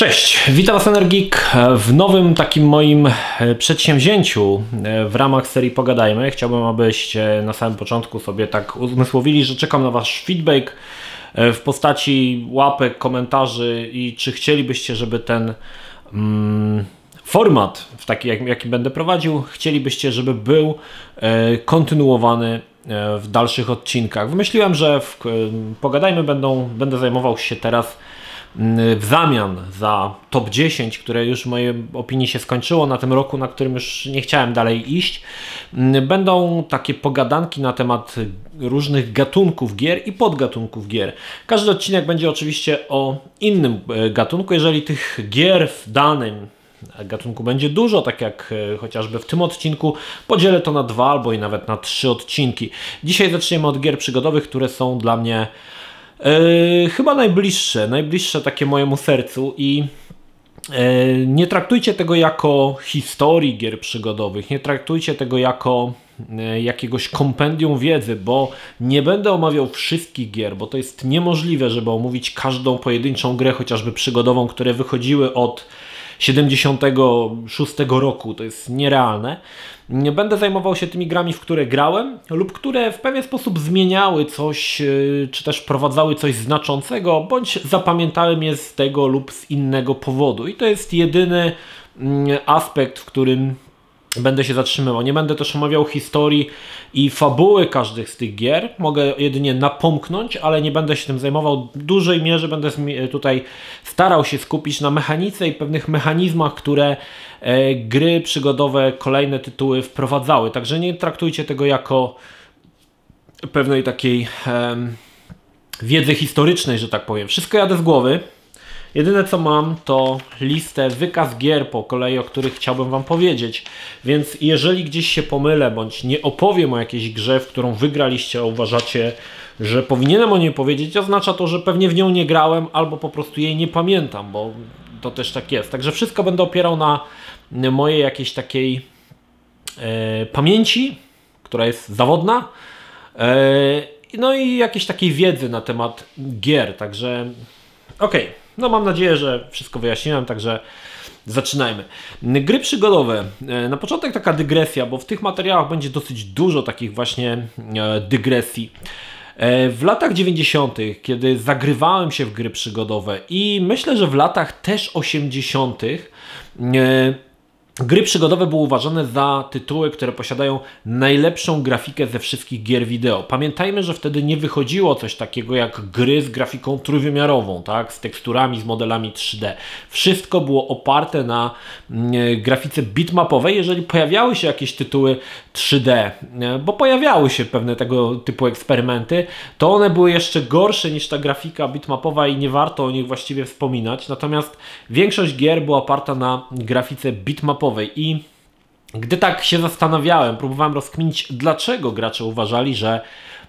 Cześć, witam Was Energik w nowym takim moim e, przedsięwzięciu e, w ramach serii Pogadajmy. Chciałbym, abyście na samym początku sobie tak uzmysłowili, że czekam na Wasz feedback e, w postaci łapek, komentarzy i czy chcielibyście, żeby ten mm, format, w taki jak, jaki będę prowadził, chcielibyście, żeby był kontynuowany w dalszych odcinkach. Wymyśliłem, że w Pogadajmy będą, będę zajmował się teraz w zamian za top 10, które już w mojej opinii się skończyło na tym roku, na którym już nie chciałem dalej iść, będą takie pogadanki na temat różnych gatunków gier i podgatunków gier. Każdy odcinek będzie oczywiście o innym e, gatunku. Jeżeli tych gier w danym gatunku będzie dużo, tak jak chociażby w tym odcinku, podzielę to na dwa albo i nawet na trzy odcinki. Dzisiaj zaczniemy od gier przygodowych, które są dla mnie Yy, chyba najbliższe, najbliższe takie mojemu sercu i yy, nie traktujcie tego jako historii gier przygodowych, nie traktujcie tego jako yy, jakiegoś kompendium wiedzy, bo nie będę omawiał wszystkich gier, bo to jest niemożliwe, żeby omówić każdą pojedynczą grę, chociażby przygodową, które wychodziły od 76 roku, to jest nierealne. Będę zajmował się tymi grami, w które grałem lub które w pewien sposób zmieniały coś, e, czy też wprowadzały coś znaczącego, bądź zapamiętałem je z tego lub z innego powodu. I to jest jedyny mm, aspekt, w którym będę się zatrzymywał. Nie będę też omawiał historii i fabuły każdych z tych gier. Mogę jedynie napomknąć, ale nie będę się tym zajmował. W dużej mierze będę tutaj starał się skupić na mechanice i pewnych mechanizmach, które e, gry przygodowe, kolejne tytuły wprowadzały. Także nie traktujcie tego jako pewnej takiej wiedzy historycznej, że tak powiem. Wszystko jadę z głowy. Jedyne co mam to listę, wykaz gier po kolei, o których chciałbym Wam powiedzieć. Więc jeżeli gdzieś się pomylę, bądź nie opowiem o jakiejś grze, w którą wygraliście, a uważacie, że powinienem o niej powiedzieć, oznacza to, że pewnie w nią nie grałem, albo po prostu jej nie pamiętam, bo to też tak jest. Także wszystko będę opierał na mojej jakiejś takiej e, pamięci, która jest zawodna. E, no i jakiejś takiej wiedzy na temat gier. Także okej. Okay. No mam nadzieję, że wszystko wyjaśniłem, także zaczynajmy. Gry przygodowe. E, na początek taka dygresja, bo w tych materiałach będzie dosyć dużo takich właśnie e, dygresji. E, w latach 90., kiedy zagrywałem się w gry przygodowe i myślę, że w latach też 80., Gry przygodowe były uważane za tytuły, które posiadają najlepszą grafikę ze wszystkich gier wideo. Pamiętajmy, że wtedy nie wychodziło coś takiego jak gry z grafiką trójwymiarową, tak? z teksturami, z modelami 3D. Wszystko było oparte na mm, grafice bitmapowej, jeżeli pojawiały się jakieś tytuły 3D, bo pojawiały się pewne tego typu eksperymenty, to one były jeszcze gorsze niż ta grafika bitmapowa i nie warto o nich właściwie wspominać. Natomiast większość gier była oparta na grafice bitmapowej i gdy tak się zastanawiałem, próbowałem rozkminić, dlaczego gracze uważali, że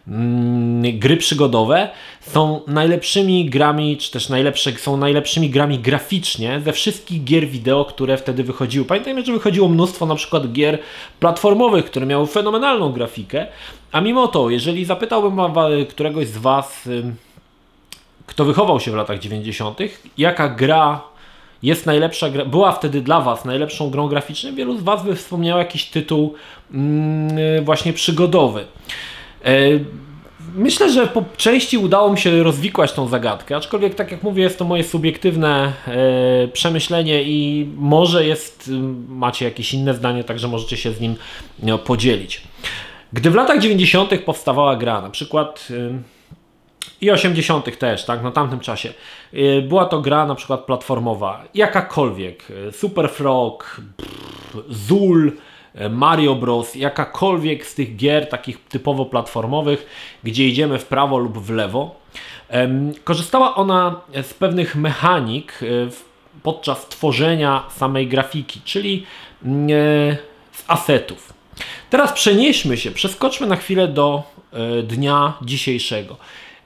mm, gry przygodowe są najlepszymi grami, czy też najlepsze, są najlepszymi grami graficznie ze wszystkich gier wideo, które wtedy wychodziły. Pamiętajmy, że wychodziło mnóstwo na przykład gier platformowych, które miały fenomenalną grafikę, a mimo to, jeżeli zapytałbym któregoś z Was, kto wychował się w latach 90., jaka gra jest najlepsza gra, była wtedy dla Was najlepszą grą graficzną, wielu z Was by wspomniało jakiś tytuł mm, właśnie przygodowy. E, myślę, że po części udało mi się rozwikłać tą zagadkę, aczkolwiek tak jak mówię, jest to moje subiektywne e, przemyślenie i może jest, macie jakieś inne zdanie, także możecie się z nim no, podzielić. Gdy w latach 90. powstawała gra, na przykład i 80. też, tak, na tamtym czasie. Y, była to gra na przykład platformowa, jakakolwiek, y, Super Frog, Zul, y, Mario Bros, jakakolwiek z tych gier takich typowo platformowych, gdzie idziemy w prawo lub w lewo. Korzystała ona z pewnych mechanik podczas tworzenia samej grafiki, czyli z asetów. Teraz przenieśmy się, przeskoczmy na chwilę do dnia dzisiejszego.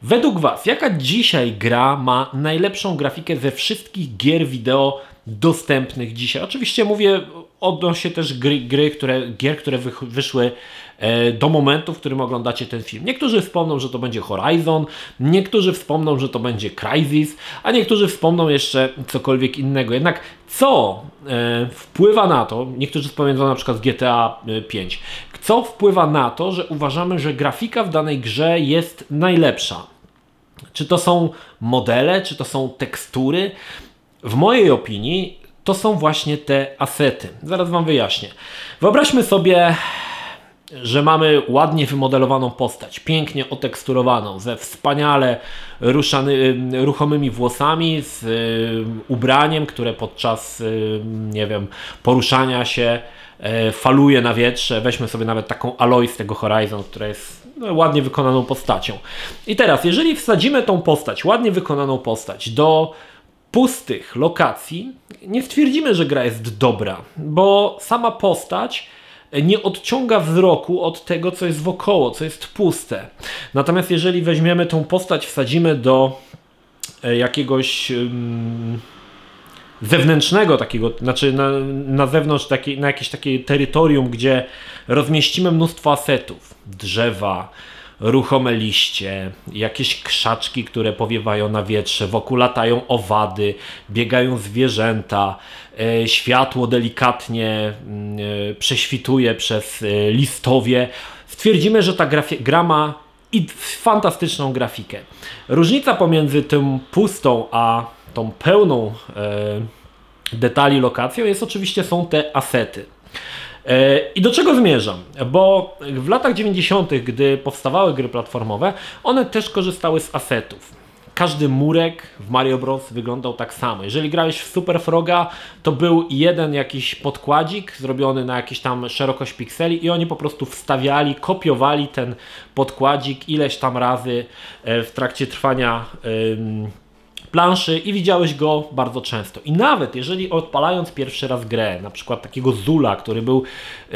Według Was, jaka dzisiaj gra ma najlepszą grafikę ze wszystkich gier wideo dostępnych dzisiaj. Oczywiście mówię odnośnie też gry, gry które, gier, które wyszły e, do momentu, w którym oglądacie ten film. Niektórzy wspomną, że to będzie Horizon, niektórzy wspomną, że to będzie Crysis, a niektórzy wspomną jeszcze cokolwiek innego. Jednak co e, wpływa na to, niektórzy wspomnią na przykład GTA 5, co wpływa na to, że uważamy, że grafika w danej grze jest najlepsza? Czy to są modele, czy to są tekstury? W mojej opinii to są właśnie te asety. Zaraz Wam wyjaśnię. Wyobraźmy sobie, że mamy ładnie wymodelowaną postać, pięknie oteksturowaną, ze wspaniale ruszany, ruchomymi włosami, z y, ubraniem, które podczas, y, nie wiem, poruszania się y, faluje na wietrze. Weźmy sobie nawet taką Aloy z tego Horizon, która jest ładnie wykonaną postacią. I teraz, jeżeli wsadzimy tą postać, ładnie wykonaną postać do pustych lokacji, nie stwierdzimy, że gra jest dobra, bo sama postać nie odciąga wzroku od tego, co jest wokoło, co jest puste. Natomiast jeżeli weźmiemy tą postać, wsadzimy do e, jakiegoś zewnętrznego takiego, znaczy na, na zewnątrz, taki, na jakieś takie terytorium, gdzie rozmieścimy mnóstwo asetów, drzewa, ruchome liście, jakieś krzaczki, które powiewają na wietrze, wokół latają owady, biegają zwierzęta, e, światło delikatnie mm, e, prześwituje przez e, listowie. Stwierdzimy, że ta gra ma i fantastyczną grafikę. Różnica pomiędzy tym pustą a tą pełną detali lokacją jest oczywiście są te asety. E, I do czego zmierzam? Bo w latach 90., gdy powstawały gry platformowe, one też korzystały z asetów. Każdy murek w Mario Bros. wyglądał tak samo. Jeżeli grałeś w Super Froga, to był jeden jakiś podkładzik zrobiony na jakieś tam szerokość pikseli i oni po prostu wstawiali, kopiowali ten podkładzik ileś tam razy e, w trakcie trwania planszy i widziałeś go bardzo często. I nawet jeżeli odpalając pierwszy raz grę, na przykład takiego Zula, który był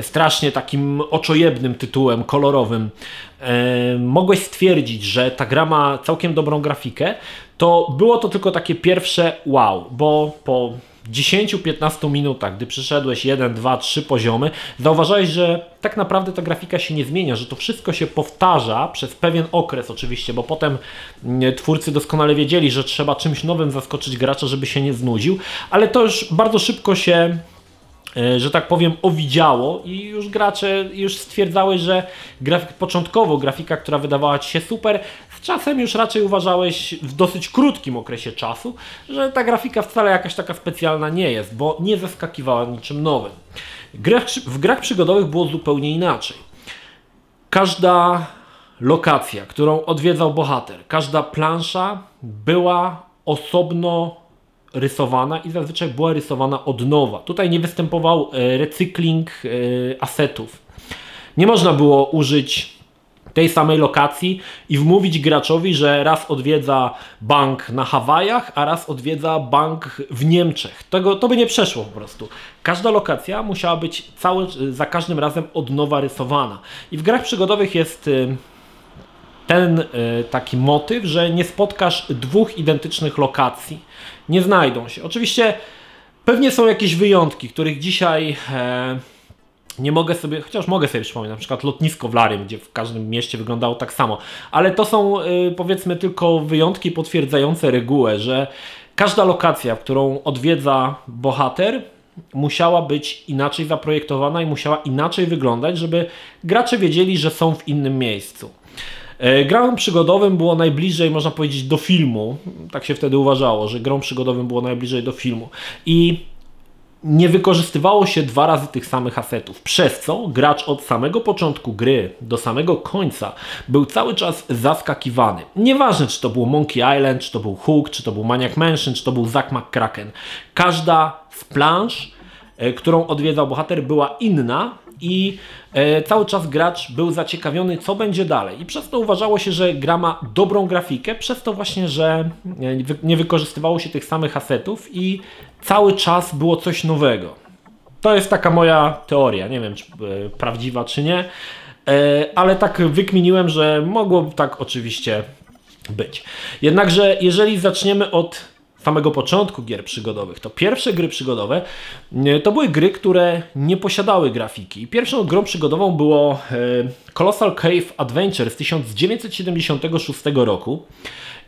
strasznie takim oczojebnym tytułem, kolorowym, e, mogłeś stwierdzić, że ta gra ma całkiem dobrą grafikę, to było to tylko takie pierwsze wow, bo po 10-15 minutach, gdy przeszedłeś 1, 2, 3 poziomy, zauważyłeś, że tak naprawdę ta grafika się nie zmienia, że to wszystko się powtarza przez pewien okres oczywiście, bo potem mm, twórcy doskonale wiedzieli, że trzeba czymś nowym zaskoczyć gracza, żeby się nie znudził, ale to już bardzo szybko się e, że tak powiem, owidziało i już gracze już stwierdzały, że grafik, początkowo grafika, która wydawała Ci się super, czasem już raczej uważałeś w dosyć krótkim okresie czasu, że ta grafika wcale jakaś taka specjalna nie jest, bo nie zaskakiwała niczym nowym. W grach przygodowych było zupełnie inaczej. Każda lokacja, którą odwiedzał bohater, każda plansza była osobno rysowana i zazwyczaj była rysowana od nowa. Tutaj nie występował e, recykling e, asetów. Nie można było użyć tej samej lokacji i wmówić graczowi, że raz odwiedza bank na Hawajach, a raz odwiedza bank w Niemczech. Tego, to by nie przeszło po prostu. Każda lokacja musiała być cały, za każdym razem od nowa rysowana. I w grach przygodowych jest y, ten y, taki motyw, że nie spotkasz dwóch identycznych lokacji. Nie znajdą się. Oczywiście pewnie są jakieś wyjątki, których dzisiaj e, nie mogę sobie, chociaż mogę sobie przypomnieć, na przykład lotnisko w Larym, gdzie w każdym mieście wyglądało tak samo, ale to są y, powiedzmy tylko wyjątki potwierdzające regułę, że każda lokacja, którą odwiedza bohater, musiała być inaczej zaprojektowana i musiała inaczej wyglądać, żeby gracze wiedzieli, że są w innym miejscu. E, grą przygodowym było najbliżej, można powiedzieć, do filmu. Tak się wtedy uważało, że grą przygodowym było najbliżej do filmu. I nie wykorzystywało się dwa razy tych samych asetów, przez co gracz od samego początku gry do samego końca był cały czas zaskakiwany. Nieważne, czy to był Monkey Island, czy to był Hook, czy to był Maniac Mansion, czy to był Zack McCracken. Każda z plansz, e, którą odwiedzał bohater, była inna i e, cały czas gracz był zaciekawiony, co będzie dalej. I przez to uważało się, że gra ma dobrą grafikę, przez to właśnie, że e, nie wykorzystywało się tych samych asetów i cały czas było coś nowego. To jest taka moja teoria, nie wiem czy e, prawdziwa czy nie, e, ale tak wykminiłem, że mogło tak oczywiście być. Jednakże jeżeli zaczniemy od samego początku gier przygodowych, to pierwsze gry przygodowe e, to były gry, które nie posiadały grafiki. Pierwszą grą przygodową było e, Colossal Cave Adventure z 1976 roku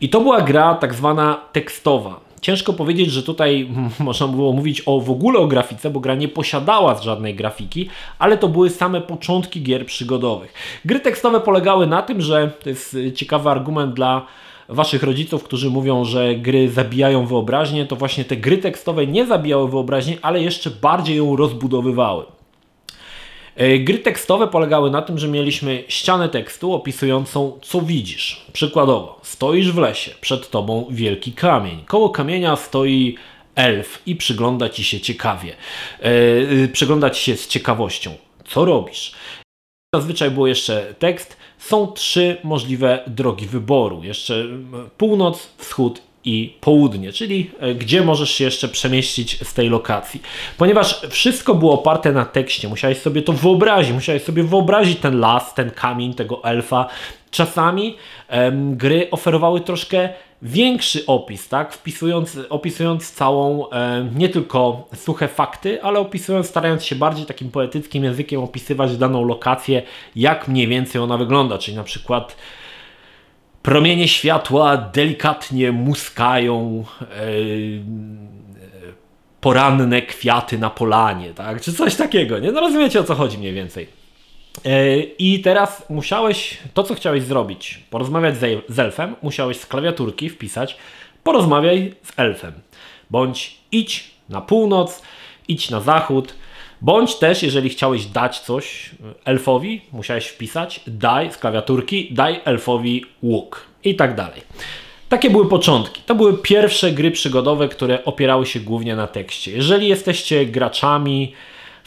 i to była gra tak zwana tekstowa. Ciężko powiedzieć, że tutaj można było mówić o w ogóle o grafice, bo gra nie posiadała żadnej grafiki, ale to były same początki gier przygodowych. Gry tekstowe polegały na tym, że to jest ciekawy argument dla waszych rodziców, którzy mówią, że gry zabijają wyobraźnię, to właśnie te gry tekstowe nie zabijały wyobraźni, ale jeszcze bardziej ją rozbudowywały. E, gry tekstowe polegały na tym, że mieliśmy ścianę tekstu opisującą co widzisz. Przykładowo, stoisz w lesie, przed tobą wielki kamień. Koło kamienia stoi elf i przygląda ci się ciekawie. Yy, przygląda ci się z ciekawością. Co robisz? Zazwyczaj było jeszcze tekst. Są trzy możliwe drogi wyboru. Jeszcze północ, wschód i południe, czyli e, gdzie możesz się jeszcze przemieścić z tej lokacji. Ponieważ wszystko było oparte na tekście, musiałeś sobie to wyobrazić, musiałeś sobie wyobrazić ten las, ten kamień, tego elfa. Czasami em, gry oferowały troszkę większy opis, tak? Wpisując, opisując całą, e, nie tylko suche fakty, ale opisując, starając się bardziej takim poetyckim językiem opisywać daną lokację, jak mniej więcej ona wygląda, czyli na przykład Promienie światła delikatnie muskają e, poranne kwiaty na polanie, tak? Czy coś takiego, nie? No rozumiecie o co chodzi mniej więcej. E, I teraz musiałeś, to co chciałeś zrobić, porozmawiać z elfem, musiałeś z klawiaturki wpisać porozmawiaj z elfem. Bądź idź na północ, idź na zachód, Bądź też, jeżeli chciałeś dać coś elfowi, musiałeś wpisać daj z klawiaturki, daj elfowi łuk i tak dalej. Takie były początki. To były pierwsze gry przygodowe, które opierały się głównie na tekście. Jeżeli jesteście graczami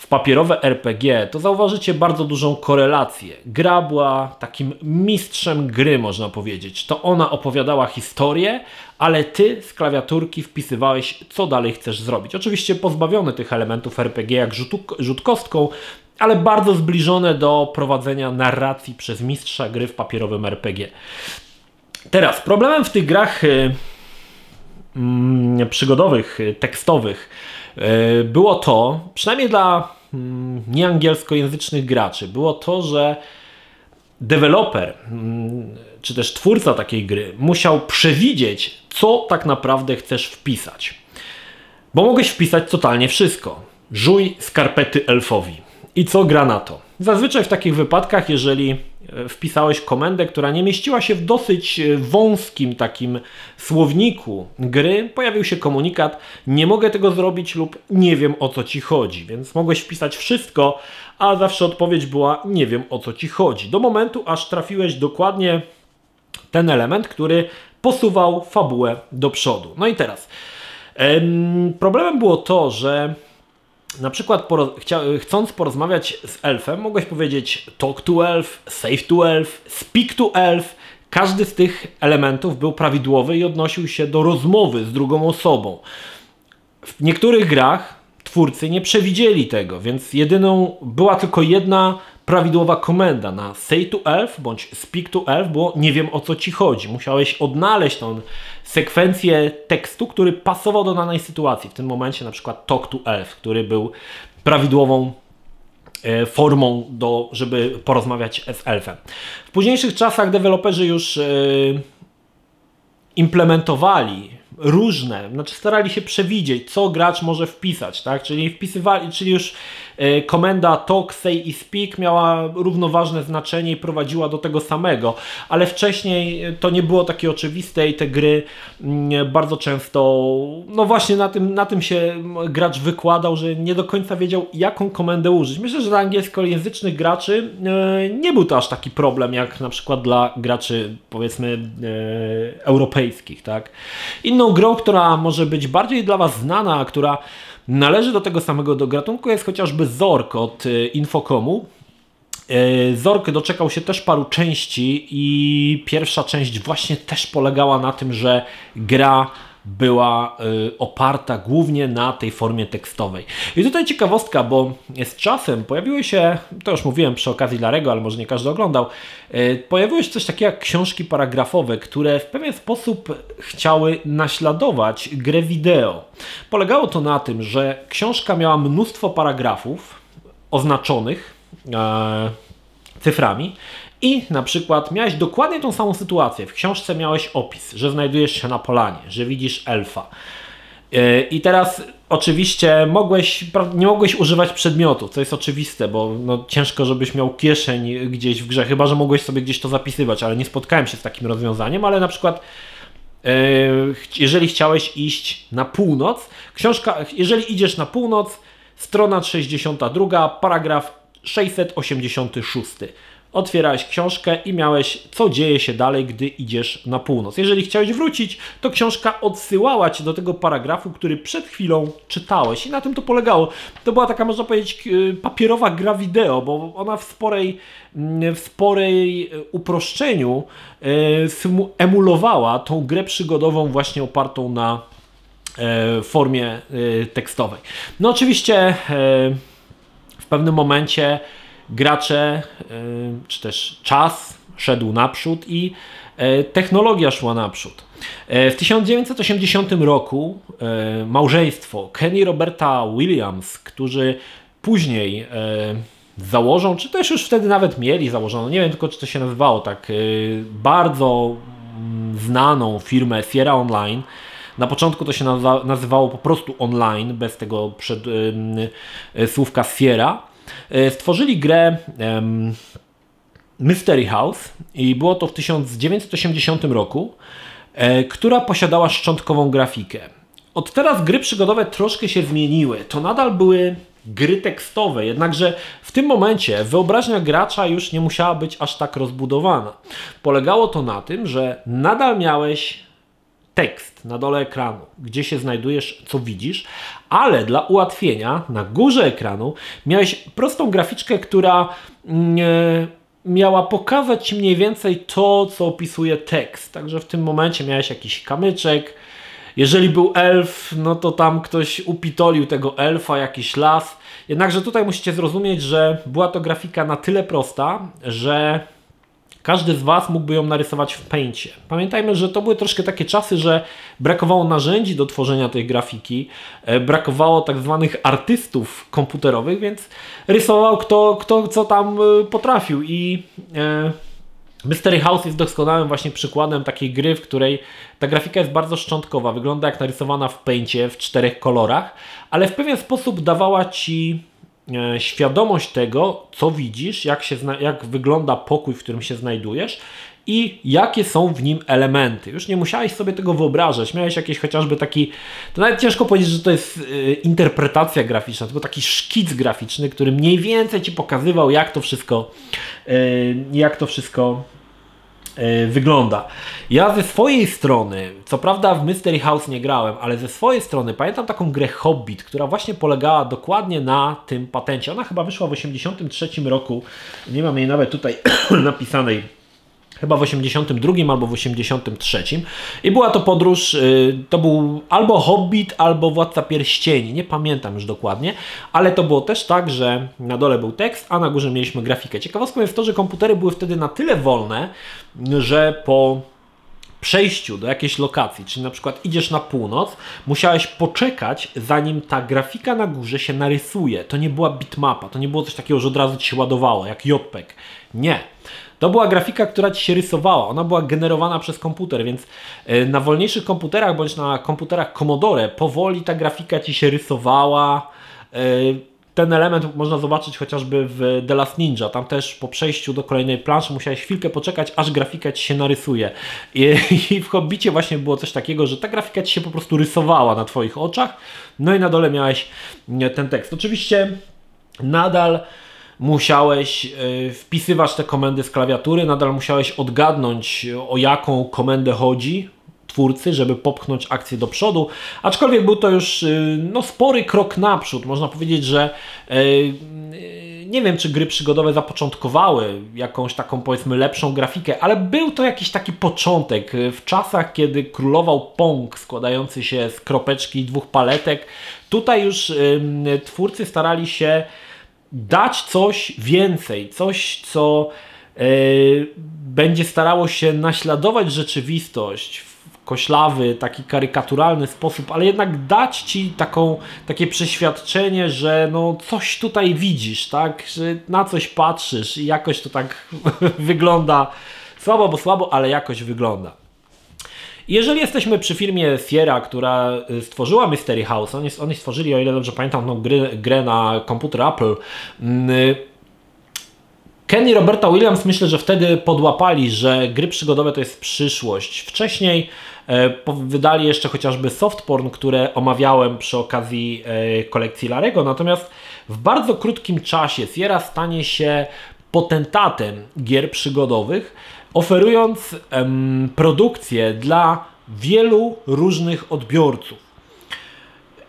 w papierowe RPG, to zauważycie bardzo dużą korelację. Gra była takim mistrzem gry, można powiedzieć. To ona opowiadała historię, ale ty z klawiaturki wpisywałeś, co dalej chcesz zrobić. Oczywiście pozbawiony tych elementów RPG jak rzutu, rzut kostką, ale bardzo zbliżone do prowadzenia narracji przez mistrza gry w papierowym RPG. Teraz, problemem w tych grach yy, przygodowych, yy, tekstowych, było to, przynajmniej dla mm, nieangielskojęzycznych graczy, było to, że deweloper mm, czy też twórca takiej gry musiał przewidzieć, co tak naprawdę chcesz wpisać. Bo mogłeś wpisać totalnie wszystko. Żuj skarpety elfowi. I co gra na to? Zazwyczaj w takich wypadkach, jeżeli E, wpisałeś komendę, która nie mieściła się w dosyć e, wąskim takim słowniku gry, pojawił się komunikat: Nie mogę tego zrobić lub nie wiem o co ci chodzi. Więc mogłeś wpisać wszystko, a zawsze odpowiedź była: Nie wiem o co ci chodzi. Do momentu, aż trafiłeś dokładnie ten element, który posuwał fabułę do przodu. No i teraz. Problemem było to, że na przykład chcąc porozmawiać z elfem, mogłeś powiedzieć talk to elf, save to elf, speak to elf. Każdy z tych elementów był prawidłowy i odnosił się do rozmowy z drugą osobą. W niektórych grach twórcy nie przewidzieli tego, więc jedyną była tylko jedna prawidłowa komenda na say to elf bądź speak to elf, bo nie wiem o co ci chodzi. Musiałeś odnaleźć tą sekwencję tekstu, który pasował do danej sytuacji. W tym momencie na przykład talk to elf, który był prawidłową e, formą, do, żeby porozmawiać z elfem. W późniejszych czasach deweloperzy już e, implementowali różne, znaczy starali się przewidzieć, co gracz może wpisać, tak? Czyli wpisywali, czyli już komenda talk, say i speak miała równoważne znaczenie i prowadziła do tego samego, ale wcześniej to nie było takie oczywiste i te gry mm, bardzo często, no właśnie na tym, na tym się gracz wykładał, że nie do końca wiedział, jaką komendę użyć. Myślę, że dla angielskojęzycznych graczy e, nie był to aż taki problem, jak na przykład dla graczy, powiedzmy, e, europejskich, tak? Inną grą, która może być bardziej dla Was znana, która należy do tego samego do gatunku jest chociażby Zork od e, Infocomu. E, Zork doczekał się też paru części i pierwsza część właśnie też polegała na tym, że gra była y, oparta głównie na tej formie tekstowej. I tutaj ciekawostka, bo z czasem pojawiły się, to już mówiłem przy okazji Larego, ale może nie każdy oglądał, y, pojawiły się coś takiego jak książki paragrafowe, które w pewien sposób chciały naśladować grę wideo. Polegało to na tym, że książka miała mnóstwo paragrafów oznaczonych e, cyframi i na przykład miałeś dokładnie tą samą sytuację. W książce miałeś opis, że znajdujesz się na polanie, że widzisz elfa. E, I teraz oczywiście mogłeś, nie mogłeś używać przedmiotu, co jest oczywiste, bo no, ciężko, żebyś miał kieszeń gdzieś w grze, chyba że mogłeś sobie gdzieś to zapisywać, ale nie spotkałem się z takim rozwiązaniem, ale na przykład e, jeżeli chciałeś iść na północ, książka, jeżeli idziesz na północ, strona 62, paragraf 686 otwierałeś książkę i miałeś, co dzieje się dalej, gdy idziesz na północ. Jeżeli chciałeś wrócić, to książka odsyłała cię do tego paragrafu, który przed chwilą czytałeś i na tym to polegało. To była taka, można powiedzieć, papierowa gra wideo, bo ona w sporej, mm, w sporej e, uproszczeniu e, emulowała tą grę przygodową właśnie opartą na e, formie tekstowej. No oczywiście w pewnym momencie gracze, e, czy też czas szedł naprzód i e, technologia szła naprzód. E, w 1980 roku małżeństwo Kenny Roberta Williams, którzy później założą, czy też już wtedy nawet mieli założoną, nie wiem tylko czy to się nazywało tak, bardzo mm, znaną firmę Sierra Online. Na początku to się nazywało po prostu online, bez tego przed, słówka Sierra. E, stworzyli grę um, Mystery House i było to w 1980 roku, e, która posiadała szczątkową grafikę. Od teraz gry przygodowe troszkę się zmieniły. To nadal były gry tekstowe, jednakże w tym momencie wyobraźnia gracza już nie musiała być aż tak rozbudowana. Polegało to na tym, że nadal miałeś tekst na dole ekranu, gdzie się znajdujesz, co widzisz, ale dla ułatwienia na górze ekranu miałeś prostą graficzkę, która mm, e, miała pokazać mniej więcej to, co opisuje tekst. Także w tym momencie miałeś jakiś kamyczek. Jeżeli był elf, no to tam ktoś upitolił tego elfa, jakiś las. Jednakże tutaj musicie zrozumieć, że była to grafika na tyle prosta, że każdy z Was mógłby ją narysować w Paintie. Pamiętajmy, że to były troszkę takie czasy, że brakowało narzędzi do tworzenia tej grafiki, e, brakowało tak zwanych artystów komputerowych, więc rysował kto, kto co tam e, potrafił i e, Mystery House jest doskonałym właśnie przykładem takiej gry, w której ta grafika jest bardzo szczątkowa, wygląda jak narysowana w Paintie w czterech kolorach, ale w pewien sposób dawała Ci świadomość tego, co widzisz, jak, się jak wygląda pokój, w którym się znajdujesz i jakie są w nim elementy. Już nie musiałeś sobie tego wyobrażać. Miałeś jakiś chociażby taki, to nawet ciężko powiedzieć, że to jest y, interpretacja graficzna, tylko taki szkic graficzny, który mniej więcej ci pokazywał, jak to wszystko, y, jak to wszystko E, wygląda. Ja ze swojej strony, co prawda w Mystery House nie grałem, ale ze swojej strony pamiętam taką grę Hobbit, która właśnie polegała dokładnie na tym patencie. Ona chyba wyszła w 1983 roku, nie mam jej nawet tutaj napisanej chyba w 82 albo w 83 i była to podróż, y, to był albo Hobbit, albo Władca Pierścieni, nie pamiętam już dokładnie, ale to było też tak, że na dole był tekst, a na górze mieliśmy grafikę. Ciekawostką jest to, że komputery były wtedy na tyle wolne, że po przejściu do jakiejś lokacji, czyli na przykład idziesz na północ, musiałeś poczekać, zanim ta grafika na górze się narysuje. To nie była bitmapa, to nie było coś takiego, że od razu ci się ładowało, jak JPEG. Nie. To była grafika, która ci się rysowała. Ona była generowana przez komputer, więc e, na wolniejszych komputerach bądź na komputerach Commodore powoli ta grafika ci się rysowała. E, ten element można zobaczyć chociażby w The Last Ninja. Tam też po przejściu do kolejnej planszy musiałeś chwilkę poczekać, aż grafika ci się narysuje. I, I, w Hobbicie właśnie było coś takiego, że ta grafika ci się po prostu rysowała na Twoich oczach. No i na dole miałeś ten tekst. Oczywiście nadal musiałeś e, wpisywać te komendy z klawiatury, nadal musiałeś odgadnąć o jaką komendę chodzi twórcy, żeby popchnąć akcję do przodu, aczkolwiek był to już e, no, spory krok naprzód. Można powiedzieć, że e, nie wiem, czy gry przygodowe zapoczątkowały jakąś taką powiedzmy lepszą grafikę, ale był to jakiś taki początek. W czasach, kiedy królował Pong składający się z kropeczki i dwóch paletek, tutaj już twórcy starali się dać coś więcej, coś co yy, będzie starało się naśladować rzeczywistość koślawy, taki karykaturalny sposób, ale jednak dać ci taką, takie przeświadczenie, że no coś tutaj widzisz, tak, że na coś patrzysz i jakoś to tak wygląda słabo, bo słabo, ale jakoś wygląda. Jeżeli jesteśmy przy firmie Sierra, która y, stworzyła Mystery House, oni, oni stworzyli, o ile dobrze pamiętam, no, grę, grę na komputer Apple. Mm, Ken i Roberta Williams myślę, że wtedy podłapali, że gry przygodowe to jest przyszłość. Wcześniej e, wydali jeszcze chociażby Softporn, które omawiałem przy okazji e, kolekcji Larego, natomiast w bardzo krótkim czasie Sierra stanie się potentatem gier przygodowych, oferując em, produkcję dla wielu różnych odbiorców.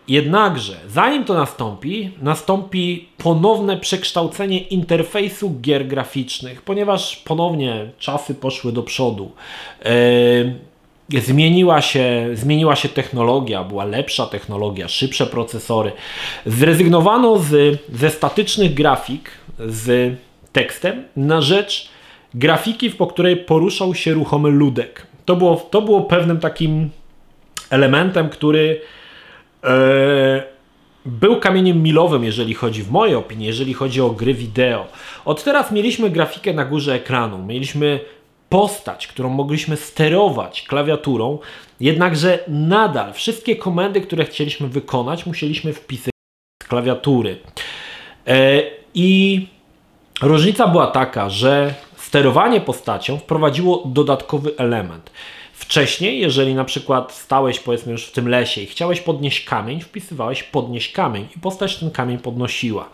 Jednakże, zanim to nastąpi, nastąpi ponowne przekształcenie interfejsu gier graficznych, ponieważ ponownie czasy poszły do przodu. Yy, zmieniła, się, zmieniła się technologia, była lepsza technologia, szybsze procesory. Zrezygnowano z, ze statycznych grafik z tekstem na rzecz grafiki, po której poruszał się ruchomy ludek. To było, to było pewnym takim elementem, który e, był kamieniem milowym, jeżeli chodzi, w mojej opinii, jeżeli chodzi o gry wideo. Od teraz mieliśmy grafikę na górze ekranu, mieliśmy postać, którą mogliśmy sterować klawiaturą, jednakże nadal wszystkie komendy, które chcieliśmy wykonać, musieliśmy wpisać z klawiatury. E, I różnica była taka, że sterowanie postacią wprowadziło dodatkowy element. Wcześniej, jeżeli na przykład stałeś powiedzmy już w tym lesie i chciałeś podnieść kamień, wpisywałeś podnieść kamień i postać ten kamień podnosiła.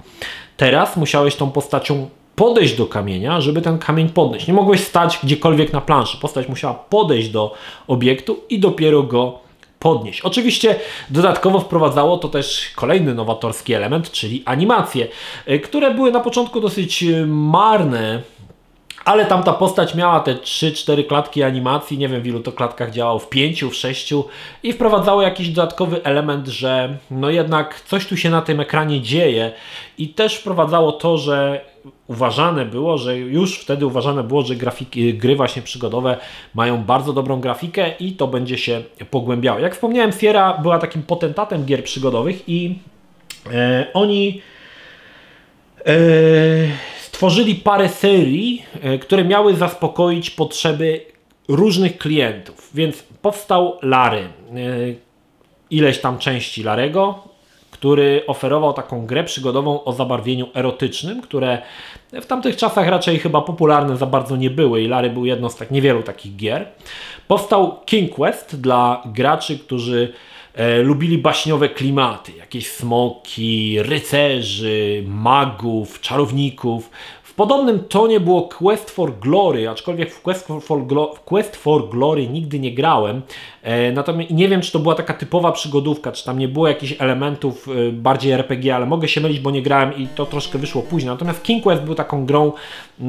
Teraz musiałeś tą postacią podejść do kamienia, żeby ten kamień podnieść. Nie mogłeś stać gdziekolwiek na planszy. Postać musiała podejść do obiektu i dopiero go podnieść. Oczywiście dodatkowo wprowadzało to też kolejny nowatorski element, czyli animacje, y, które były na początku dosyć y, marne ale tamta postać miała te 3-4 klatki animacji, nie wiem w ilu to klatkach działało, w 5, w 6 i wprowadzało jakiś dodatkowy element, że no jednak coś tu się na tym ekranie dzieje. I też wprowadzało to, że uważane było, że już wtedy uważane było, że grafiki, gry właśnie przygodowe mają bardzo dobrą grafikę i to będzie się pogłębiało. Jak wspomniałem, Sierra była takim potentatem gier przygodowych i e, oni e, stworzyli parę serii, e, które miały zaspokoić potrzeby różnych klientów. Więc powstał Lary. E, ileś tam części Larego, który oferował taką grę przygodową o zabarwieniu erotycznym, które w tamtych czasach raczej chyba popularne za bardzo nie były i Lary był jedną z tak niewielu takich gier. Powstał King Quest dla graczy, którzy e, lubili baśniowe klimaty, jakieś smoki, rycerzy, magów, czarowników. W podobnym tonie było Quest for Glory, aczkolwiek w Quest for, Glo Quest for Glory nigdy nie grałem. E, natomiast nie wiem, czy to była taka typowa przygodówka, czy tam nie było jakichś elementów e, bardziej RPG, ale mogę się mylić, bo nie grałem i to troszkę wyszło później. Natomiast King Quest był taką grą,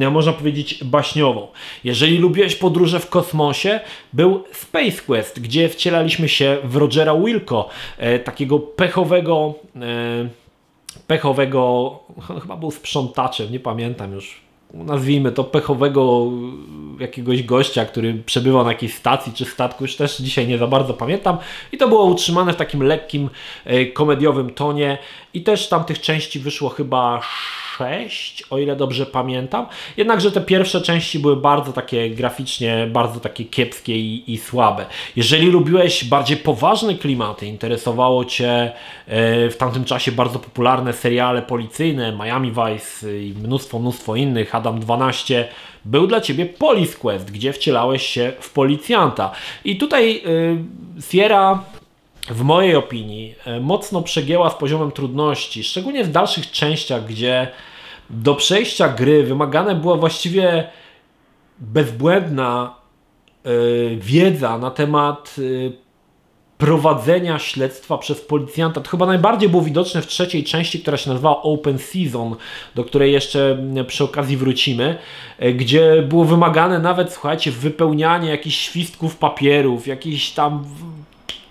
e, można powiedzieć, baśniową. Jeżeli lubiłeś podróże w kosmosie, był Space Quest, gdzie wcielaliśmy się w Rogera Wilco, e, takiego pechowego. E, pechowego, chyba był sprzątaczem, nie pamiętam już, nazwijmy to pechowego jakiegoś gościa, który przebywał na jakiejś stacji czy statku, już też dzisiaj nie za bardzo pamiętam. I to było utrzymane w takim lekkim, e, komediowym tonie. I też tam tych części wyszło chyba 6, o ile dobrze pamiętam. Jednakże te pierwsze części były bardzo takie graficznie, bardzo takie kiepskie i, i słabe. Jeżeli lubiłeś bardziej poważne klimaty, interesowało Cię e, w tamtym czasie bardzo popularne seriale policyjne, Miami Vice i mnóstwo, mnóstwo innych, Adam 12, był dla Ciebie Police Quest, gdzie wcielałeś się w policjanta. I tutaj yy, Sierra w mojej opinii e, mocno przegięła z poziomem trudności, szczególnie w dalszych częściach, gdzie do przejścia gry wymagane była właściwie bezbłędna yy, wiedza na temat yy, prowadzenia śledztwa przez policjanta. To chyba najbardziej było widoczne w trzeciej części, która się nazywała Open Season, do której jeszcze przy okazji wrócimy, e, gdzie było wymagane nawet, słuchajcie, wypełnianie jakichś świstków papierów, jakieś tam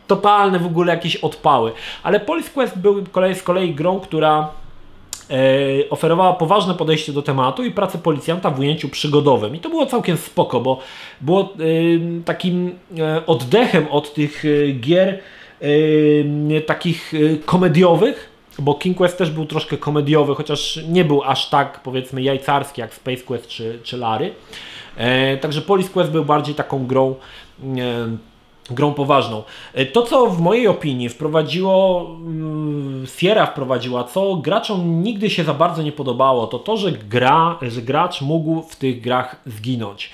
totalne w ogóle jakieś odpały. Ale Police Quest był z kolei grą, która oferowała poważne podejście do tematu i pracę policjanta w ujęciu przygodowym. I to było całkiem spoko, bo było e, takim e, oddechem od tych gier takich komediowych, bo King Quest też był troszkę komediowy, chociaż nie był aż tak powiedzmy jajcarski jak Space Quest czy, czy Lary. Także Police Quest był bardziej taką grą grą poważną. E, to, co w mojej opinii wprowadziło, mm, Sierra wprowadziła, co graczom nigdy się za bardzo nie podobało, to to, że, gra, że gracz mógł w tych grach zginąć.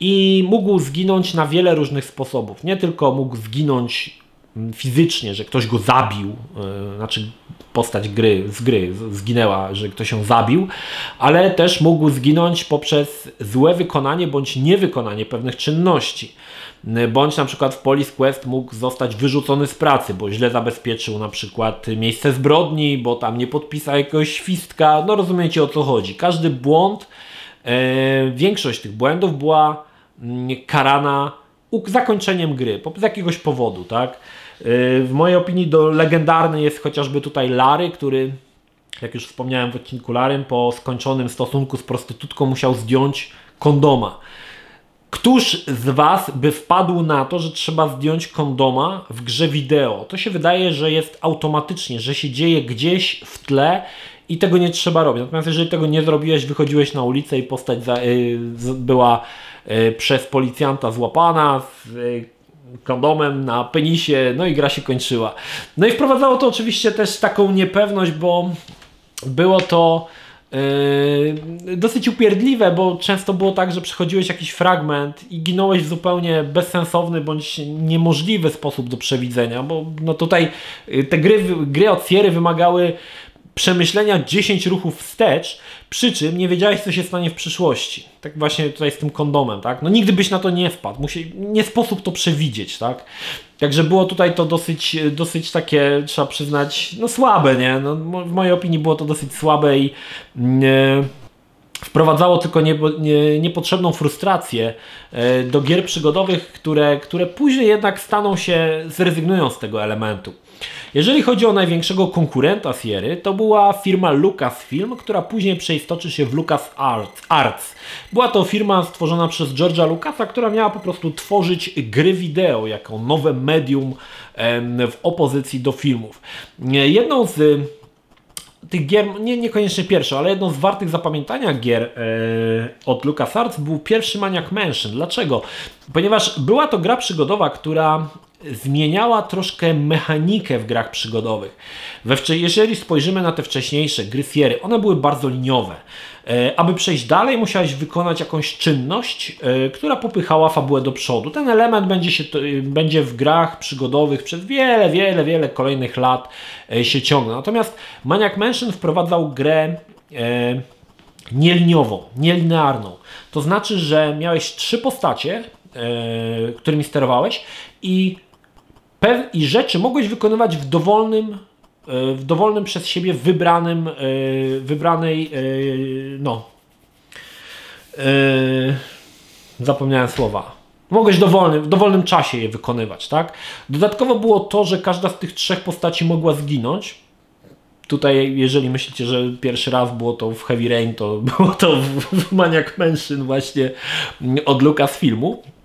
I mógł zginąć na wiele różnych sposobów. Nie tylko mógł zginąć mm, fizycznie, że ktoś go zabił, yy, znaczy postać gry, z gry zginęła, że ktoś ją zabił, ale też mógł zginąć poprzez złe wykonanie bądź niewykonanie pewnych czynności. Bądź na przykład w Police Quest mógł zostać wyrzucony z pracy, bo źle zabezpieczył na przykład miejsce zbrodni, bo tam nie podpisał jakiegoś świstka. No rozumiecie o co chodzi. Każdy błąd, e, większość tych błędów była mm, karana zakończeniem gry z jakiegoś powodu, tak? E, w mojej opinii do legendarny jest chociażby tutaj Lary, który jak już wspomniałem w odcinku Larym, po skończonym stosunku z prostytutką musiał zdjąć kondoma. Któż z Was by wpadł na to, że trzeba zdjąć kondoma w grze wideo? To się wydaje, że jest automatycznie, że się dzieje gdzieś w tle i tego nie trzeba robić. Natomiast jeżeli tego nie zrobiłeś, wychodziłeś na ulicę i postać za, y, była y, przez policjanta złapana z y, kondomem na penisie, no i gra się kończyła. No i wprowadzało to oczywiście też taką niepewność, bo było to Yy, dosyć upierdliwe, bo często było tak, że przechodziłeś jakiś fragment i ginąłeś w zupełnie bezsensowny bądź niemożliwy sposób do przewidzenia, bo no tutaj yy, te gry, gry od Sierry wymagały przemyślenia 10 ruchów wstecz, przy czym nie wiedziałeś, co się stanie w przyszłości. Tak właśnie tutaj z tym kondomem, tak? No nigdy byś na to nie wpadł. Musi, nie sposób to przewidzieć, tak? Także było tutaj to dosyć, dosyć takie, trzeba przyznać, no słabe, nie? No, w mojej opinii było to dosyć słabe i nie, wprowadzało tylko nie, nie, niepotrzebną frustrację e, do gier przygodowych, które, które później jednak staną się, zrezygnują z tego elementu. Jeżeli chodzi o największego konkurenta Sierry, to była firma Lucasfilm, która później przeistoczy się w Lucas Arts. Była to firma stworzona przez George'a Lucasa, która miała po prostu tworzyć gry wideo jako nowe medium w opozycji do filmów. Jedną z tych gier, nie, niekoniecznie pierwszą, ale jedną z wartych zapamiętania gier e, od LucasArts był pierwszy Maniac Mansion. Dlaczego? Ponieważ była to gra przygodowa, która zmieniała troszkę mechanikę w grach przygodowych. Jeżeli spojrzymy na te wcześniejsze gry Sierry, one były bardzo liniowe. E, aby przejść dalej, musiałeś wykonać jakąś czynność, e, która popychała fabułę do przodu. Ten element będzie, się, e, będzie w grach przygodowych przez wiele, wiele, wiele kolejnych lat się ciągnął. Natomiast Maniac Mansion wprowadzał grę nieliniową, nielinearną. To znaczy, że miałeś trzy postacie, którymi sterowałeś i i rzeczy mogłeś wykonywać w dowolnym, e, w dowolnym przez siebie wybranym, e, wybranej, e, no, zapomniałem słowa. Mogłeś dowolny, w dowolnym czasie je wykonywać, tak? Dodatkowo było to, że każda z tych trzech postaci mogła zginąć. Tutaj, jeżeli myślicie, że pierwszy raz było to w Heavy Rain, to było to w Maniac Mansion właśnie od Lucasfilmu. E,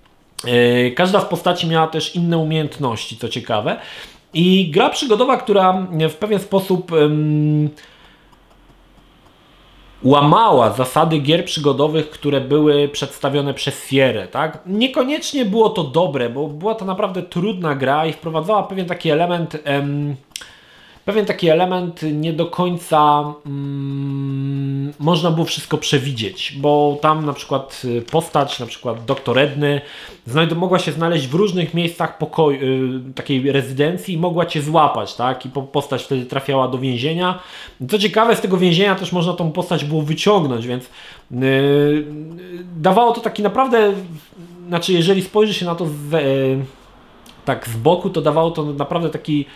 każda z postaci miała też inne umiejętności, co ciekawe. I gra przygodowa, która w pewien sposób um, łamała zasady gier przygodowych, które były przedstawione przez Sierę, tak? Niekoniecznie było to dobre, bo była to naprawdę trudna gra i wprowadzała pewien taki element um, pewien taki element nie do końca mm, można było wszystko przewidzieć, bo tam na przykład y, postać, na przykład doktor Edny, mogła się znaleźć w różnych miejscach y, takiej rezydencji i mogła cię złapać, tak? I postać wtedy trafiała do więzienia. Co ciekawe, z tego więzienia też można tą postać było wyciągnąć, więc yy, dawało to taki naprawdę, znaczy jeżeli spojrzy się na to z, yy, tak z boku, to dawało to naprawdę taki, e,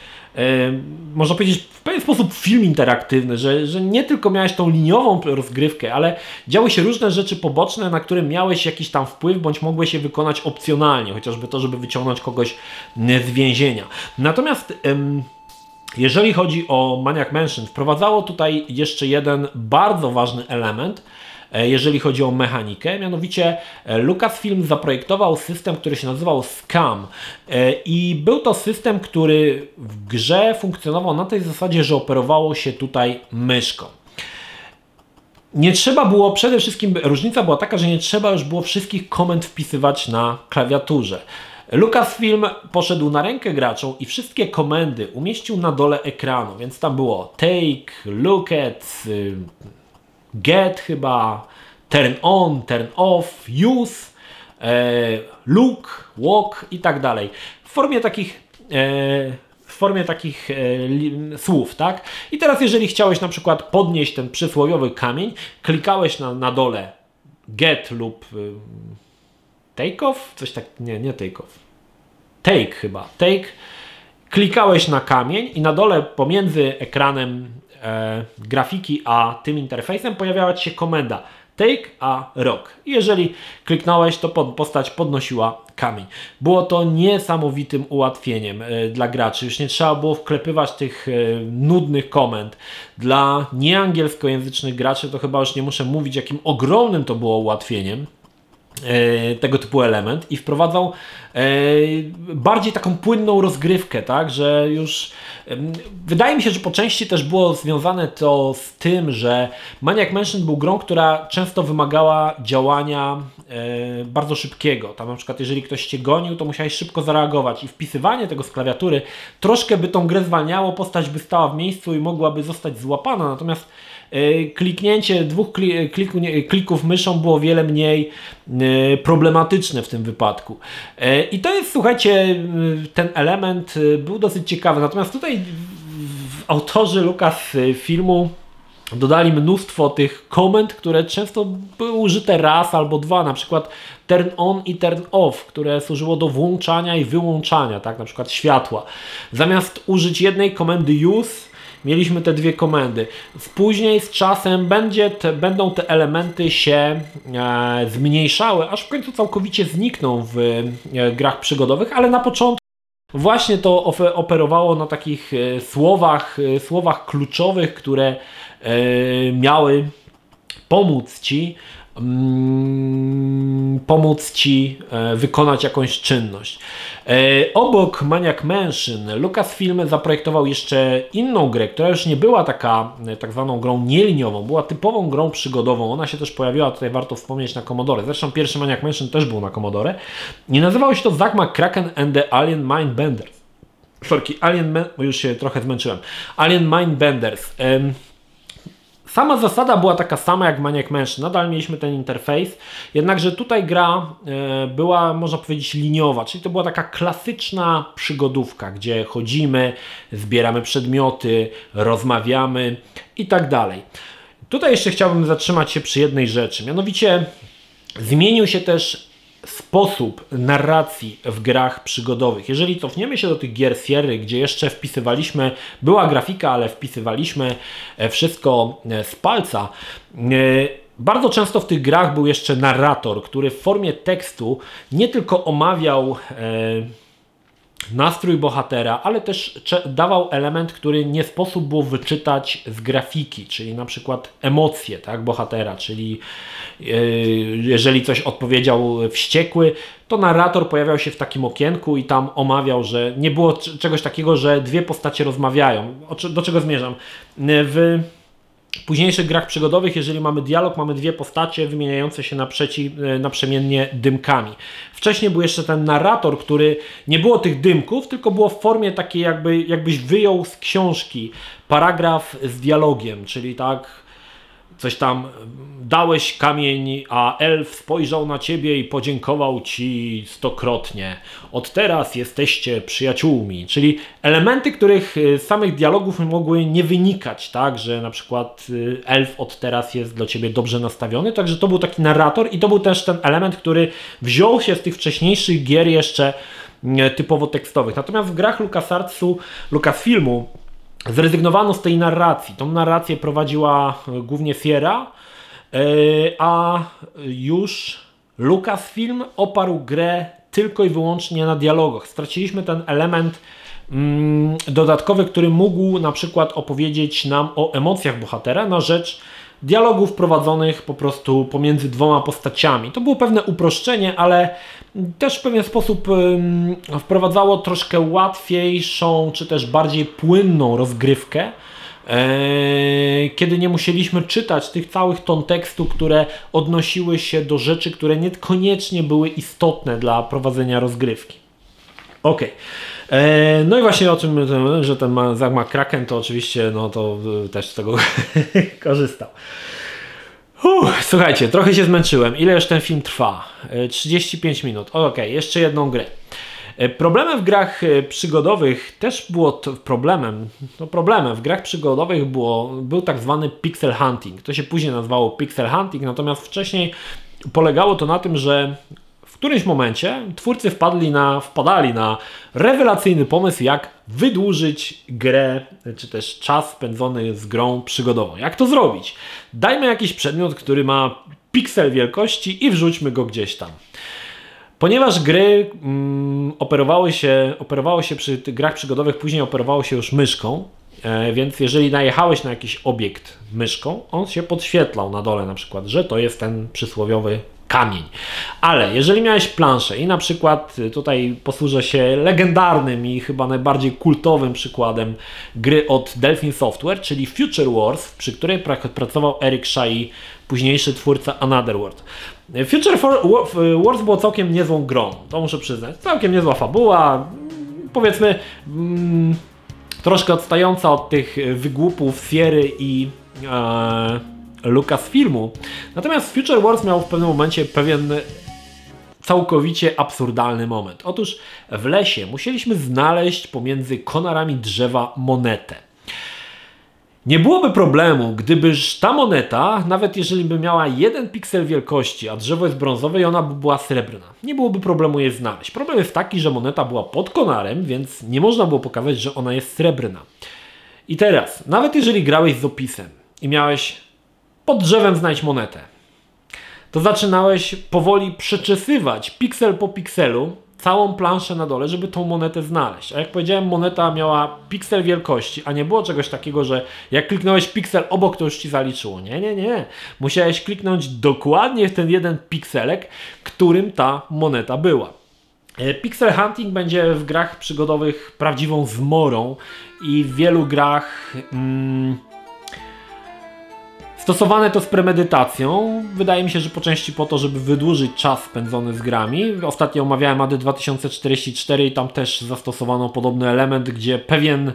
można powiedzieć, w pewien sposób film interaktywny, że, że nie tylko miałeś tą liniową rozgrywkę, ale działy się różne rzeczy poboczne, na które miałeś jakiś tam wpływ, bądź mogłeś je wykonać opcjonalnie, chociażby to, żeby wyciągnąć kogoś z więzienia. Natomiast... Jeżeli chodzi o Maniac Mansion, wprowadzało tutaj jeszcze jeden bardzo ważny element, jeżeli chodzi o mechanikę, mianowicie e, Lucasfilm zaprojektował system, który się nazywał Scam e, i był to system, który w grze funkcjonował na tej zasadzie, że operowało się tutaj myszką. Nie trzeba było, przede wszystkim różnica była taka, że nie trzeba już było wszystkich komend wpisywać na klawiaturze. Lucasfilm poszedł na rękę graczom i wszystkie komendy umieścił na dole ekranu, więc tam było take, look at, y, get chyba, turn on, turn off, use, e, look, walk i tak dalej. W formie takich e, w formie takich e, słów, tak? I teraz jeżeli chciałeś na przykład podnieść ten przysłowiowy kamień, klikałeś na, na dole get lub y, take off, coś tak, nie, nie take off. Take chyba, take. Klikałeś na kamień i na dole pomiędzy ekranem e, grafiki a tym interfejsem pojawiała się komenda take a rock. Jeżeli kliknąłeś, to pod, postać podnosiła kamień. Było to niesamowitym ułatwieniem e, dla graczy. Już nie trzeba było wklepywać tych e, nudnych komend. Dla nieangielskojęzycznych graczy to chyba już nie muszę mówić, jakim ogromnym to było ułatwieniem. E, tego typu element i wprowadzał e, bardziej taką płynną rozgrywkę, tak, że już wydaje mi się, że po części też było związane to z tym, że Maniac Mansion był grą, która często wymagała działania e, bardzo szybkiego. Tam na przykład jeżeli ktoś cię gonił, to musiałeś szybko zareagować i wpisywanie tego z klawiatury troszkę by tą grę zwalniało, postać by stała w miejscu i mogłaby zostać złapana, natomiast kliknięcie dwóch kliku, klików myszą było wiele mniej problematyczne w tym wypadku. I to jest, słuchajcie, ten element był dosyć ciekawy. Natomiast tutaj autorzy Lukas filmu dodali mnóstwo tych komend, które często były użyte raz albo dwa, na przykład turn on i turn off, które służyło do włączania i wyłączania, tak, na przykład światła. Zamiast użyć jednej komendy use, mieliśmy te dwie komendy. Później z czasem będzie te, będą te elementy się e, zmniejszały, aż w końcu całkowicie znikną w e, grach przygodowych, ale na początku właśnie to operowało na takich e, słowach, e, słowach kluczowych, które e, miały pomóc Ci pomóc Ci e, wykonać jakąś czynność. E, obok Maniac Mansion Lucasfilm zaprojektował jeszcze inną grę, która już nie była taka e, tak zwaną grą nieliniową, była typową grą przygodową. Ona się też pojawiła, tutaj warto wspomnieć, na Commodore. Zresztą pierwszy Maniac Mansion też był na Commodore. I nazywało się to Zack McCracken and the Alien Mindbenders. Sorki, Alien, już się trochę zmęczyłem. Alien Mindbenders. Sama zasada była taka sama jak Maniac Mansion, nadal mieliśmy ten interfejs, jednakże tutaj gra e, była, można powiedzieć, liniowa, czyli to była taka klasyczna przygodówka, gdzie chodzimy, zbieramy przedmioty, rozmawiamy i tak dalej. Tutaj jeszcze chciałbym zatrzymać się przy jednej rzeczy, mianowicie zmienił się też sposób narracji w grach przygodowych. Jeżeli cofniemy się do tych gier Sierry, gdzie jeszcze wpisywaliśmy, była grafika, ale wpisywaliśmy e, wszystko e, z palca, e, bardzo często w tych grach był jeszcze narrator, który w formie tekstu nie tylko omawiał nastrój bohatera, ale też dawał element, który nie sposób było wyczytać z grafiki, czyli na przykład emocje tak, bohatera, czyli yy, jeżeli coś odpowiedział wściekły, to narrator pojawiał się w takim okienku i tam omawiał, że nie było czegoś takiego, że dwie postacie rozmawiają. Do czego zmierzam? W późniejszych grach przygodowych, jeżeli mamy dialog, mamy dwie postacie wymieniające się naprzeci, e, naprzemiennie dymkami. Wcześniej był jeszcze ten narrator, który nie było tych dymków, tylko było w formie takiej jakby, jakbyś wyjął z książki paragraf z dialogiem, czyli tak coś tam dałeś kamień, a elf spojrzał na ciebie i podziękował ci stokrotnie. Od teraz jesteście przyjaciółmi. Czyli elementy, których y, z samych dialogów mogły nie wynikać, tak, że na przykład y, elf od teraz jest dla ciebie dobrze nastawiony. Także to był taki narrator i to był też ten element, który wziął się z tych wcześniejszych gier jeszcze e, typowo tekstowych. Natomiast w grach LucasArtsu, Lucasfilmu zrezygnowano z tej narracji. Tą narrację prowadziła e, głównie Sierra, a już Lucasfilm oparł grę tylko i wyłącznie na dialogach. Straciliśmy ten element mm, dodatkowy, który mógł na przykład opowiedzieć nam o emocjach bohatera na rzecz dialogów prowadzonych po prostu pomiędzy dwoma postaciami. To było pewne uproszczenie, ale też w pewien sposób wprowadzało troszkę łatwiejszą, czy też bardziej płynną rozgrywkę e, kiedy nie musieliśmy czytać tych całych ton tekstu, które odnosiły się do rzeczy, które niekoniecznie były istotne dla prowadzenia rozgrywki. Ok. E, no i właśnie o czym, że ten Zag Kraken to oczywiście, no to e, też z tego korzystał. Słuchajcie, trochę się zmęczyłem. Ile już ten film trwa? 35 e, minut. Ok, jeszcze jedną grę. Problemem w grach przygodowych też było to, problemem, no problemem w grach przygodowych było, był tak zwany pixel hunting. To się później nazywało pixel hunting, natomiast wcześniej polegało to na tym, że którymś momencie twórcy wpadli na, wpadali na rewelacyjny pomysł, jak wydłużyć grę, czy też czas spędzony z grą przygodową. Jak to zrobić? Dajmy jakiś przedmiot, który ma piksel wielkości i wrzućmy go gdzieś tam. Ponieważ gry mm, operowały się, operowało się przy grach przygodowych, później operowało się już myszką, e, więc jeżeli najechałeś na jakiś obiekt myszką, on się podświetlał na dole na przykład, że to jest ten przysłowiowy kamień. Ale jeżeli miałeś planszę i na przykład y, tutaj posłużę się legendarnym i chyba najbardziej kultowym przykładem gry od Delphin Software, czyli Future Wars, przy której pracował Eric Shai, późniejszy twórca Another World. Future Wars było całkiem niezłą grą, to muszę przyznać. Całkiem niezła fabuła, powiedzmy mm, troszkę odstająca od tych wygłupów Sierry i e, Lucasfilmu. Natomiast Future Wars miał w pewnym momencie pewien całkowicie absurdalny moment. Otóż w lesie musieliśmy znaleźć pomiędzy konarami drzewa monetę. Nie byłoby problemu, gdybyż ta moneta, nawet jeżeli by miała jeden piksel wielkości, a drzewo jest brązowe i ona by była srebrna, nie byłoby problemu je znaleźć. Problem jest taki, że moneta była pod konarem, więc nie można było pokazać, że ona jest srebrna. I teraz, nawet jeżeli grałeś z opisem i miałeś pod drzewem znajdź monetę. To zaczynałeś powoli przeczesywać piksel po pikselu całą planszę na dole, żeby tą monetę znaleźć. A jak powiedziałem, moneta miała piksel wielkości, a nie było czegoś takiego, że jak kliknąłeś piksel obok, to już ci zaliczyło. Nie, nie, nie. Musiałeś kliknąć dokładnie w ten jeden pikselek, którym ta moneta była. E, pixel hunting będzie w grach przygodowych prawdziwą zmorą i w wielu grach. Mm, Stosowane to z premedytacją. Wydaje mi się, że po części po to, żeby wydłużyć czas spędzony z grami. Ostatnio omawiałem AD 2044 i tam też zastosowano podobny element, gdzie pewien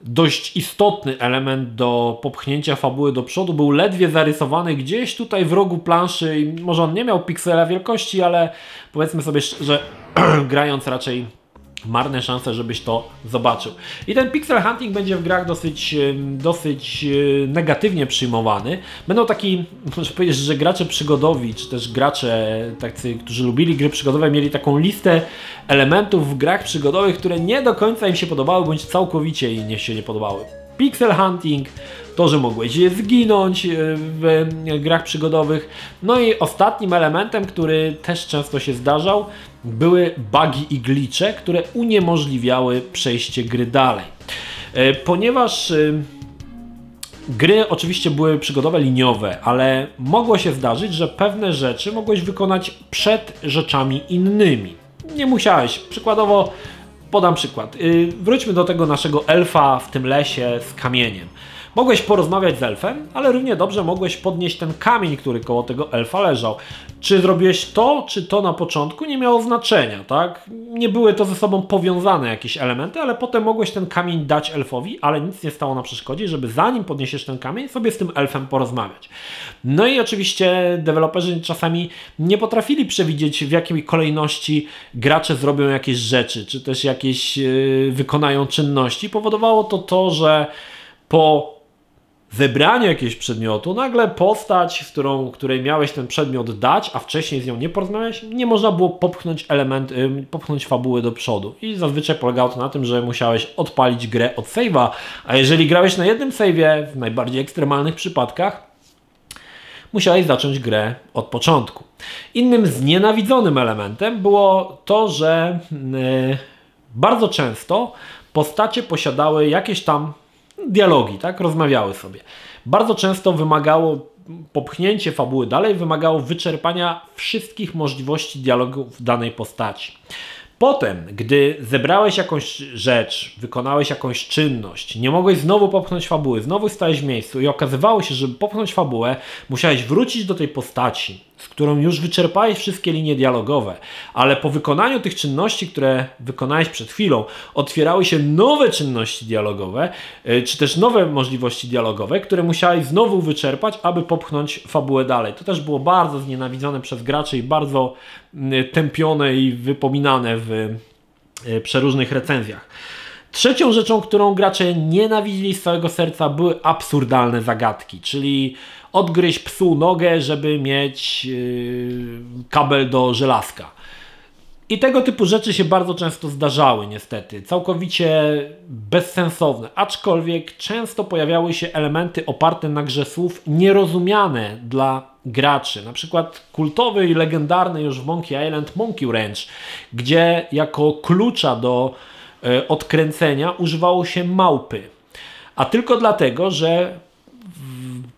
dość istotny element do popchnięcia fabuły do przodu był ledwie zarysowany gdzieś tutaj w rogu planszy może on nie miał piksela wielkości, ale powiedzmy sobie, że grając raczej marne szanse, żebyś to zobaczył. I ten pixel hunting będzie w grach dosyć, dosyć e, negatywnie przyjmowany. Będą taki, muszę powiedzieć, że gracze przygodowi, czy też gracze tacy, którzy lubili gry przygodowe, mieli taką listę elementów w grach przygodowych, które nie do końca im się podobały, bądź całkowicie im się nie podobały. Pixel hunting, to, że mogłeś zginąć e, w grach przygodowych. No i ostatnim elementem, który też często się zdarzał, były bugi i glitche, które uniemożliwiały przejście gry dalej. E, ponieważ e, Gry oczywiście były przygodowe liniowe, ale mogło się zdarzyć, że pewne rzeczy mogłeś wykonać przed rzeczami innymi. Nie musiałeś. Przykładowo, podam przykład. Wróćmy do tego naszego elfa w tym lesie z kamieniem. Mogłeś porozmawiać z elfem, ale równie dobrze mogłeś podnieść ten kamień, który koło tego elfa leżał. Czy zrobiłeś to, czy to na początku, nie miało znaczenia, tak? Nie były to ze sobą powiązane jakieś elementy, ale potem mogłeś ten kamień dać elfowi, ale nic nie stało na przeszkodzie, żeby zanim podniesiesz ten kamień, sobie z tym elfem porozmawiać. No i oczywiście deweloperzy czasami nie potrafili przewidzieć, w jakiej kolejności gracze zrobią jakieś rzeczy, czy też jakieś yy, wykonają czynności. Powodowało to to, że po zebraniu jakiegoś przedmiotu, nagle postać, z którą, której miałeś ten przedmiot dać, a wcześniej z nią nie porozmawiałeś, nie można było popchnąć element, popchnąć fabuły do przodu. I zazwyczaj polegało to na tym, że musiałeś odpalić grę od save'a, a jeżeli grałeś na jednym save'ie, w najbardziej ekstremalnych przypadkach, musiałeś zacząć grę od początku. Innym znienawidzonym elementem było to, że yy, bardzo często postacie posiadały jakieś tam dialogi, tak? Rozmawiały sobie. Bardzo często wymagało popchnięcie fabuły dalej, wymagało wyczerpania wszystkich możliwości dialogów danej postaci. Potem, gdy zebrałeś jakąś rzecz, wykonałeś jakąś czynność, nie mogłeś znowu popchnąć fabuły, znowu stałeś w miejscu i okazywało się, że żeby popchnąć fabułę, musiałeś wrócić do tej postaci, z którą już wyczerpałeś wszystkie linie dialogowe, ale po wykonaniu tych czynności, które wykonałeś przed chwilą, otwierały się nowe czynności dialogowe, y, czy też nowe możliwości dialogowe, które musiałeś znowu wyczerpać, aby popchnąć fabułę dalej. To też było bardzo znienawidzone przez graczy i bardzo y, tępione i wypominane w y, przeróżnych recenzjach. Trzecią rzeczą, którą gracze nienawidzili z całego serca, były absurdalne zagadki, czyli odgryźć psu nogę, żeby mieć yy, kabel do żelazka. I tego typu rzeczy się bardzo często zdarzały, niestety. Całkowicie bezsensowne, aczkolwiek często pojawiały się elementy oparte na grze słów nierozumiane dla graczy. Na przykład kultowy i legendarny już w Monkey Island Monkey Ranch, gdzie jako klucza do y, odkręcenia używało się małpy. A tylko dlatego, że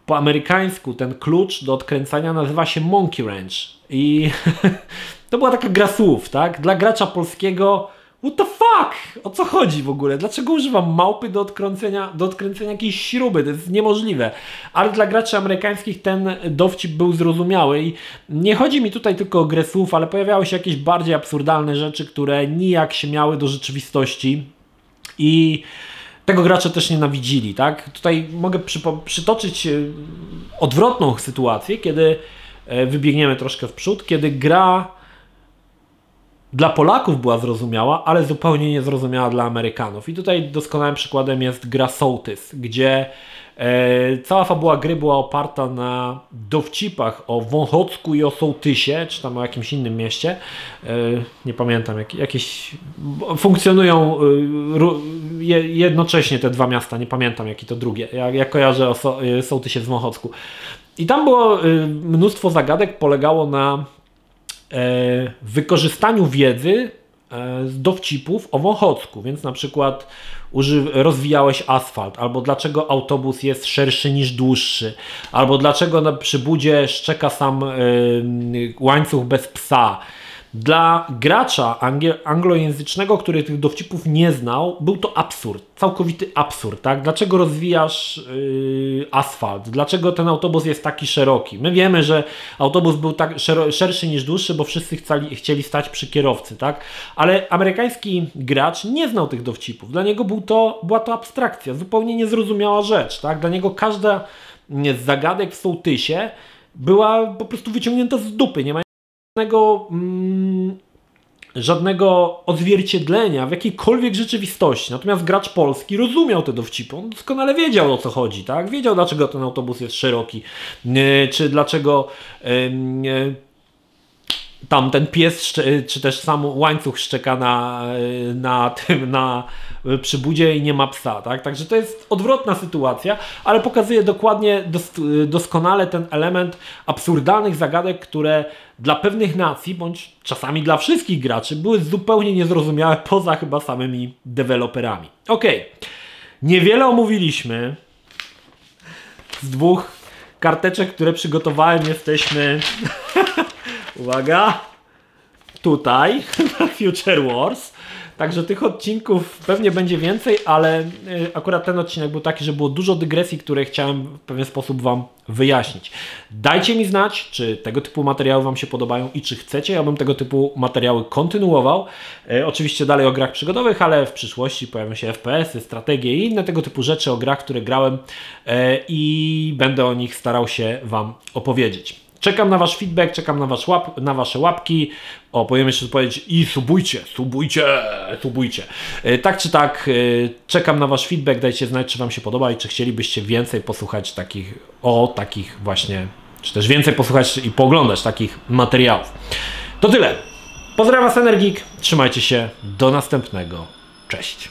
po amerykańsku ten klucz do odkręcania nazywa się Monkey Wrench. I to była taka gra słów, tak? Dla gracza polskiego What the fuck? O co chodzi w ogóle? Dlaczego używam małpy do odkręcenia, do odkręcenia jakiejś śruby? To jest niemożliwe. Ale dla graczy amerykańskich ten dowcip był zrozumiały i nie chodzi mi tutaj tylko o grę słów, ale pojawiały się jakieś bardziej absurdalne rzeczy, które nijak się miały do rzeczywistości i tego gracze też nienawidzili, tak? Tutaj mogę przytoczyć e, odwrotną sytuację, kiedy e, wybiegniemy troszkę w przód, kiedy gra dla Polaków była zrozumiała, ale zupełnie niezrozumiała dla Amerykanów. I tutaj doskonałym przykładem jest gra Sołtys, gdzie cała fabuła gry była oparta na dowcipach o Wąchocku i o Sołtysie, czy tam o jakimś innym mieście. E, nie pamiętam, jak, jakieś funkcjonują e, jednocześnie te dwa miasta, nie pamiętam jaki to drugie. Ja, ja kojarzę o Sołtysie z Wąchocku. I tam było mnóstwo zagadek, polegało na wykorzystaniu wiedzy z dowcipów o Wąchocku, więc na przykład rozwijałeś asfalt, albo dlaczego autobus jest szerszy niż dłuższy, albo dlaczego na przybudzie szczeka sam yy, łańcuch bez psa. Dla gracza anglojęzycznego, który tych dowcipów nie znał, był to absurd, całkowity absurd. Tak? Dlaczego rozwijasz yy, asfalt? Dlaczego ten autobus jest taki szeroki? My wiemy, że autobus był tak szerszy niż dłuższy, bo wszyscy chcieli, chcieli stać przy kierowcy, tak? ale amerykański gracz nie znał tych dowcipów. Dla niego był to, była to abstrakcja, zupełnie niezrozumiała rzecz. Tak? Dla niego każda z zagadek w sołtysie była po prostu wyciągnięta z dupy. Nie ma żadnego, mm, żadnego odzwierciedlenia w jakiejkolwiek rzeczywistości. Natomiast gracz polski rozumiał te dowcipy. On doskonale wiedział o co chodzi, tak? Wiedział dlaczego ten autobus jest szeroki, yy, czy dlaczego yy, tam ten pies, czy też sam łańcuch szczeka na, na tym, na przybudzie i nie ma psa, tak? Także to jest odwrotna sytuacja, ale pokazuje dokładnie, doskonale ten element absurdalnych zagadek, które dla pewnych nacji, bądź czasami dla wszystkich graczy, były zupełnie niezrozumiałe poza chyba samymi deweloperami. Ok, niewiele omówiliśmy z dwóch karteczek, które przygotowałem, jesteśmy Uwaga! Tutaj, na Future Wars. Także tych odcinków pewnie będzie więcej, ale y, akurat ten odcinek był taki, że było dużo dygresji, które chciałem w pewien sposób Wam wyjaśnić. Dajcie mi znać, czy tego typu materiały Wam się podobają i czy chcecie, abym tego typu materiały kontynuował. E, oczywiście dalej o grach przygodowych, ale w przyszłości pojawią się FPS-y, strategie i inne tego typu rzeczy o grach, które grałem e, i będę o nich starał się Wam opowiedzieć. Czekam na wasz feedback, czekam na, wasz łap, na wasze łapki. O, powiem jeszcze powiedzieć i subujcie, subujcie, subujcie. E, Tak czy tak, e, czekam na wasz feedback, dajcie znać, czy wam się podoba i czy chcielibyście więcej posłuchać takich, o takich właśnie, czy też więcej posłuchać i pooglądać takich materiałów. To tyle. Pozdrawiam was Energik, trzymajcie się, do następnego. Cześć.